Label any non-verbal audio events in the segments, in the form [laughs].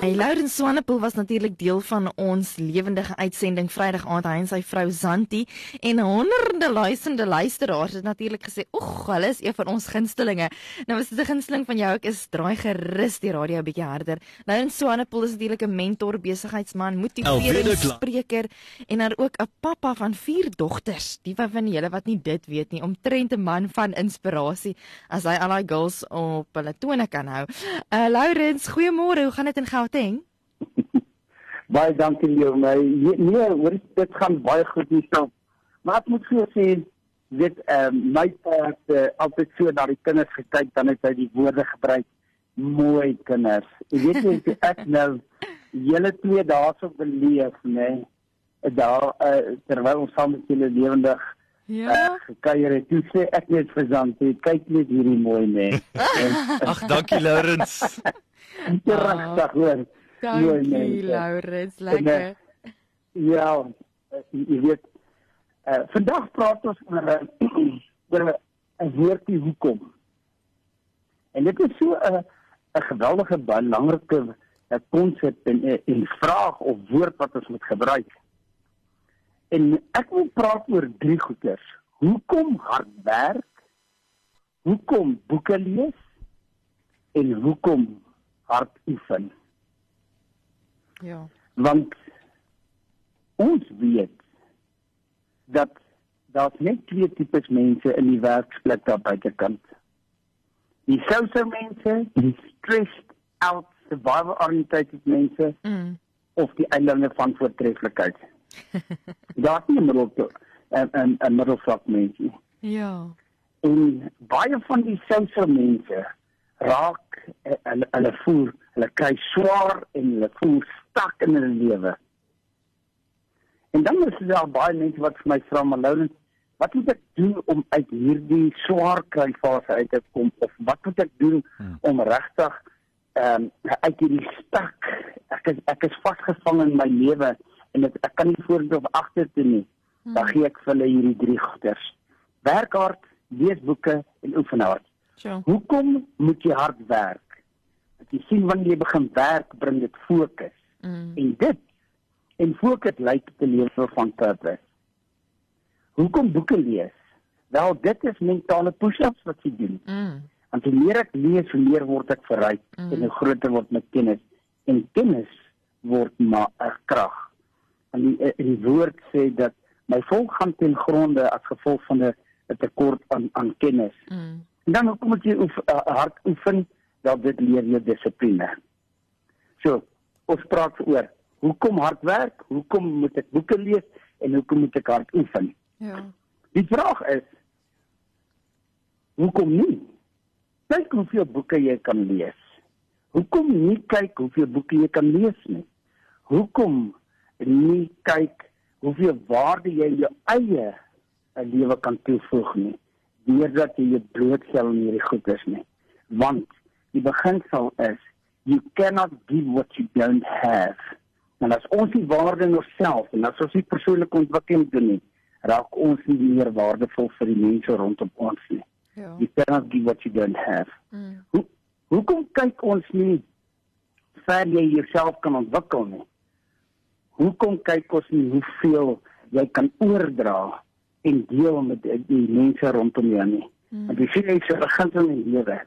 Hey, Laurens Swanepoel was natuurlik deel van ons lewendige uitsending Vrydag aand hy en sy vrou Zanti en honderde luisterende luisteraars het natuurlik gesê, "Oeg, hulle is een van ons gunstelinge." Nou as dit 'n gunsteling van jou ook is, draai gerus die radio 'n bietjie harder. Laurens Swanepoel is natuurlik 'n mentor, besigheidsman, motiveringsspreker en dan ook 'n pappa van 4 dogters. Die van julle wat nie dit weet nie, omtrent 'n man van inspirasie as hy al daai girls op hulle tone kan hou. Uh Laurens, goeiemôre. Hoe gaan dit in Gauteng? Gauteng. [laughs] baie dankie jou my. Nee, hoor dit gaan baie goed hier staan. Maar ek moet vir sê dit ehm uh, my pa het uh, altyd so na die kinders gekyk dan het hy die woorde gebruik mooi kinders. Jy weet jy ek nou julle twee daarso beleef nê. Nee, daar uh, terwyl ons saam met julle lewendig Ja. Kuier het. Toe sê ek net vir Zanti, kyk net hierdie mooi. Nee. [laughs] Ag, dankie [laughs] [laughs] Lourens. Regtig hoor. Dankie Laurens, lekker. En, uh, ja, jy weet uh, vandag praat ons oor [clears throat] oor 'n woordjie hoekom. En dit is so 'n 'n geweldige belangrike konsep en 'n vraag of woord wat ons moet gebruik. En ek wil praat oor drie goeters. Hoekom hard werk? Hoekom boeke lees? En hoekom hard oefen. Ja. Want ons weet dat daar net twee tipes mense in die werksplek daar buitekant. Die social mense, die stressed out survival oriented mense mm. of die eilande van voortreffelikheid. [laughs] daar is nie middel toe en en 'n middelvlak mense. Ja. En baie van die social mense raak hulle hulle voel hulle kry swaar en hulle voel stak in hulle lewe. En dan is daar baie mense wat vir my vra maar nou wat moet ek doen om uit hierdie swaar kry fase uit te kom of wat moet ek doen hmm. om regtig ehm um, uit hierdie stak ek is ek is vasgevang in my lewe en ek, ek kan nie vorentoe of agter toe nie. Hmm. Dan gee ek vir hulle hierdie drie goeders. Werk hard, lees boeke en oefen hard. Ja. Hoekom moet jy hard werk? Want jy sien wanneer jy begin werk, bring dit fokus. Mm. En dit en fokus lei tot 'n lewe van purpose. Hoekom boeke lees? Wel, dit is mentale push-ups wat jy doen. Mm. Want hoe meer ek lees, hoe meer word ek verryk mm. en hoe groter word my kennis en kennis word maar 'n krag. En die, eh, die woord sê dat my volk gaan ten gronde as gevolg van 'n tekort aan aan kennis. Mm. En dan hoekom moet jy oef, uh, hard oefen? Dat dit leer jou dissipline. So, ons praat oor hoekom hard werk, hoekom moet ek boeke lees en hoekom moet ek hard oefen? Ja. Die vraag is hoekom nie? Kyk hoeveel boeke jy kan lees. Hoekom nie kyk hoeveel boeke jy kan lees nie? Hoekom nie kyk hoeveel waarde jy jou eie lewe kan toevoeg nie? Deurdat jy jou blootstel in hierdie goeders nie. Want die beginsel is you cannot give what you don't have. En as ons die waarde in onsself en as ons nie persoonlike ontwikkeling doen nie, raak ons nie meer waardevol vir die mense rondom ons nie. Ja. You cannot give what you don't have. Mm. Hoe hoekom kyk ons nie ver jy jouself kan ontwikkel nie? Hoekom kyk ons nie hoeveel jy kan oordra en deel met die, die mense rondom jou nie. Mm. Want jy sien jy se begin in die lewe.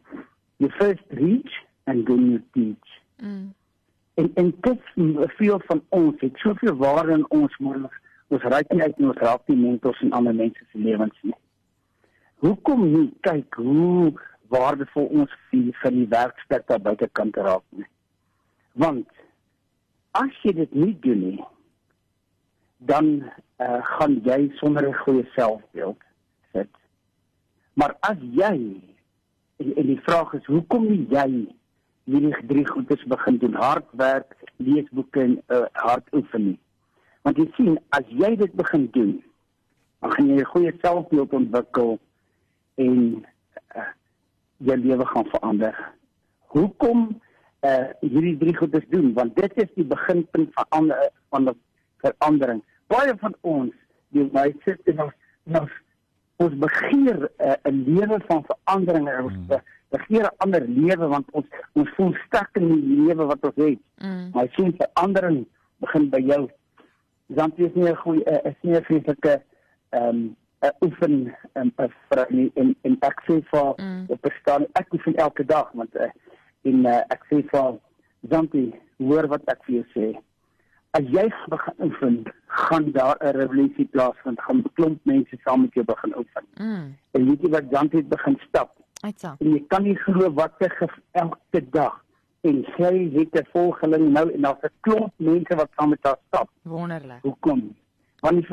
You first reach and then you teach. Mm. En en dit veel van ons het soveel waarde in ons maar ons raak nie uit ons raak die mentors en ander mense se lewens nie. Hoekom nie kyk hoe waardevol ons vir vir die werksplek daar buite kan raak nie. Want as jy dit nie doen nie, dan uh, gaan jy sonder 'n goeie selfbeeld sit. Maar as jy en, en die vraag is hoekom nie jy hierdie drie goedes begin doen hard werk, lees boeke en uh, hard oefen nie. Want jy sien as jy dit begin doen, dan gaan jy 'n goeie selfbeeld ontwikkel en uh, jou lewe gaan verander. Hoekom uh hierdie drie goedes doen want dit is die beginpunt van van verandering. Baie van ons, die sit en ons ons ons begeer eh, 'n uh, lewe van verandering en ons mm. begeer 'n ander lewe want ons ons voel sterk in die lewe wat ons het. Mm. Maar sien verandering begin by jou. Dan is nie 'n goeie uh, is nie 'n vreeslike ehm um, oefen um, uh, vir in in, in ek sê vir mm. op bestaan ek oefen elke dag want uh, in uh, ek sê vir Zanti hoor wat ek vir jou sê as jy begin oefen gaan daar 'n revolusie plaasvind gaan klomp mense saam met jou begin oefen mm. en weet jy wat Zanti het begin stap Uitsa. en jy kan nie glo wat sy elke dag en sy het 'n volgeling nou en daar's 'n klomp mense wat saam met haar stap wonderlik hoekom want die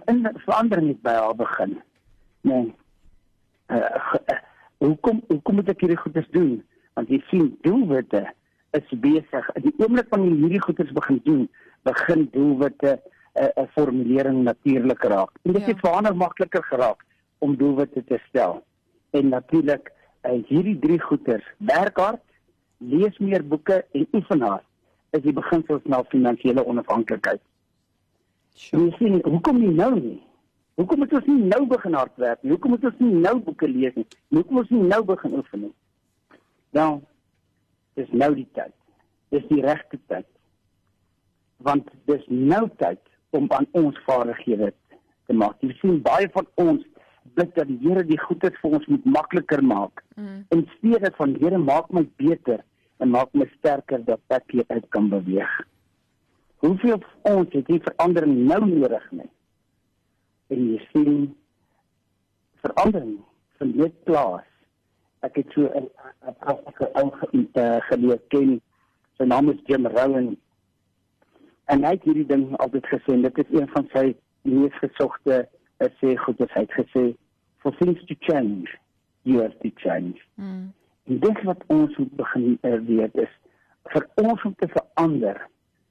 verandering het by haar begin nee. Uh, uh, hoekom hoekom moet ek hierdie goeders doen? Want jy sien doelwitte is besig. Die oomblik wanneer hierdie goeders begin doen, begin doelwitte 'n uh, 'n uh, formulering natuurlik raak. En dit ja. het verander makliker geraak om doelwitte te stel. En natuurlik uh, hierdie drie goeders, werk hard, lees meer boeke en oefen hard is die beginsels na finansiële onafhanklikheid. Sure. Jy sien, hoekom nie nou nie? Hoekom moet ons nie nou begin hardwerk nie? Hoekom moet ons nie nou boeke lees nie? Hoekom ons nie nou begin oefen nie? Dan is nou die tyd. Dis die regte tyd. Want dis nou tyd om aan ons vaardighede te maak. Jy sien baie van ons bid dat die Here die goedheid vir ons moet makliker maak. Mm. In steede van Here maak my beter en maak my sterker dat ek hier uit kan beweeg. Hoeveel van ons het hier verandering nou nodig nie? en jy sien verandering dit plaas. Ek het so 'n pragtige ou geleer ken. Sy naam is Jim Rowan. En hy het hierdie ding altyd gesê, dit is een van sy mees gesogte sê goed het hy gesê for things to change, you have to change. Mm. En dit wat ons moet begin uh, weet is vir ons om te verander,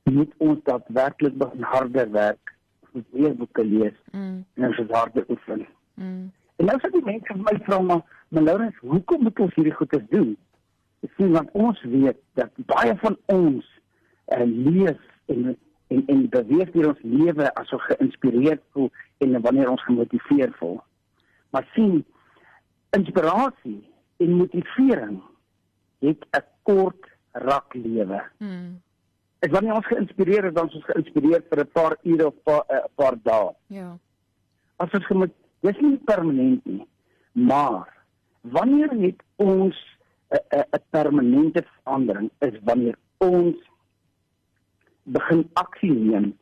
moet ons daadwerklik begin harder werk moet weer boeke lees mm. en ons het harde oefen. Mm. En nou sê die mense vir my vra maar, maar Laurens, hoekom moet ons hierdie goeie doen? Ek sê want ons weet dat baie van ons uh, lees en en en beweeg hier ons lewe asof geïnspireerd voel en wanneer ons gemotiveer voel. Maar sien inspirasie en motivering het 'n kort rak lewe. Mm. Ek wanneer ons geïnspireer is, dan is ons geïnspireer vir 'n paar ure of 'n paar, uh, paar dae. Ja. As ons gemoed, dis nie permanent nie. Maar wanneer het ons 'n 'n permanente verandering is wanneer ons begin aksie neem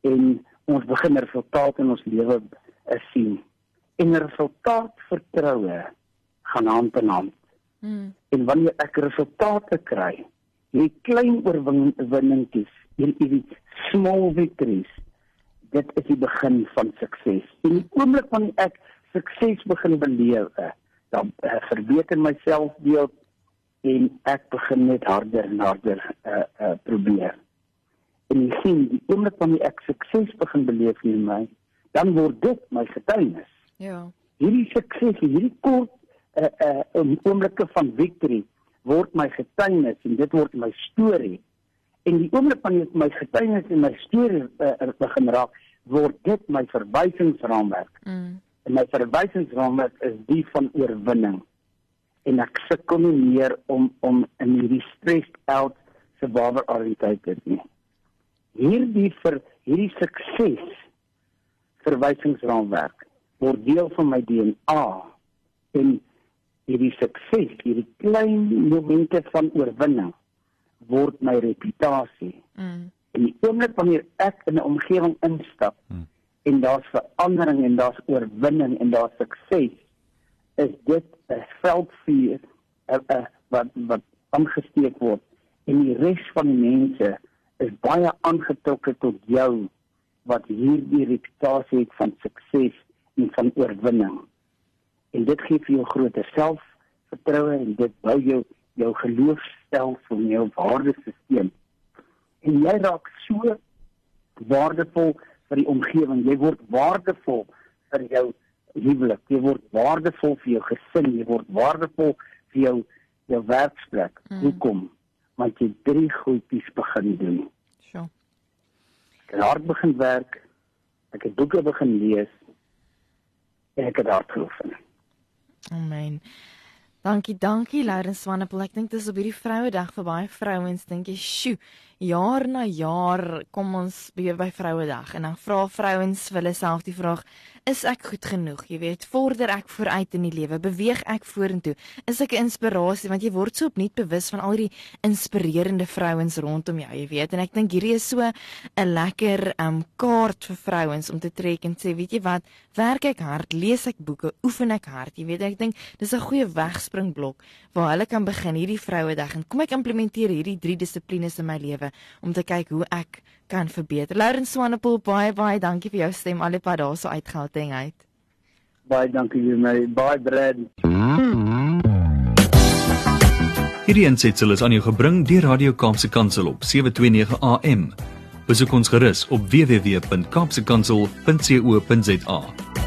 en ons begin resultate in ons lewe uh, sien. En resultaat vertroue gaan hand in hand. Mm. En wanneer ek resultate kry, jy klein oorwinningkies en jy small victories dit is die begin van sukses en die oomblik wanneer ek sukses begin beleef dan uh, verbeter myself deel en ek begin net harder en harder uh, uh, probeer en jy sien die oomblik wanneer ek sukses begin beleef in my dan word dit my getuienis ja hierdie sukses hierdie kort uh, uh, oomblikke van victory word my getuienis en dit word my storie. En die oomblik wanneer dit my getuienis en my storie uh, begin raak, word dit my verwysingsraamwerk. Mm. En my verwysingsraamwerk is die van oorwinning. En ek sukkel nie meer om om in hierdie stressed out survivor oriented nie. Hierdie vir hierdie sukses verwysingsraamwerk word deel van my DNA en hierdie sukses, hierdie klein momente van oorwinning word my reputasie. Mm. En die oomblik wanneer ek in 'n omgewing instap mm. En daar's verandering en daar's oorwinning en daar's sukses, is dit 'n veldvuur wat wat aangesteek word en die res van die mense is baie aangetrokke tot jou wat hierdie reputasie het van sukses en van oorwinning en dit gee vir jou groter selfvertroue en dit bou jou jou geloofstelsel en jou waardesisteem. En jy raak so waardevol vir die omgewing. Jy word waardevol vir jou huwelik. Jy word waardevol vir jou gesin. Jy word waardevol vir jou jou werksplek. Mm. Hoekom? Want jy drie goedjies begin doen. So. Hard begin werk, Ek het boeke begin lees en ek het daar geloof in. Amen. Dankie, dankie Laurens Swanepoel. Ek dink dis op hierdie Vrouedag vir baie vrouens dink jy, "Sjoe, jaar na jaar kom ons weer by Vrouedag en dan vra vrouens vir hulle self die vraag: Is ek goed genoeg? Jy weet, vorder ek vooruit in die lewe? Beweeg ek vorentoe? Is ek 'n inspirasie want jy word so opnuut bewus van al die inspirerende vrouens rondom jou, jy weet. En ek dink hierdie is so 'n lekker um kaart vir vrouens om te trek en sê, weet jy wat? Werk ek hard, lees ek boeke, oefen ek hard. Jy weet, ek dink dis 'n goeie wegspringblok waar hulle kan begin hierdie Vrouedag en kom ek implementeer hierdie drie dissiplines in my lewe om te kyk hoe ek kan verbeter. Lauren Swanepoel, baie baie dankie vir jou stem al die pad daarso uit Gauteng uit. Baie dankie vir my. Baie Brad. Hierdie aansetsel is aan jou gebring deur Radio Kaapse Kansel op 729 AM. Besoek ons gerus op www.kaapsekansel.co.za.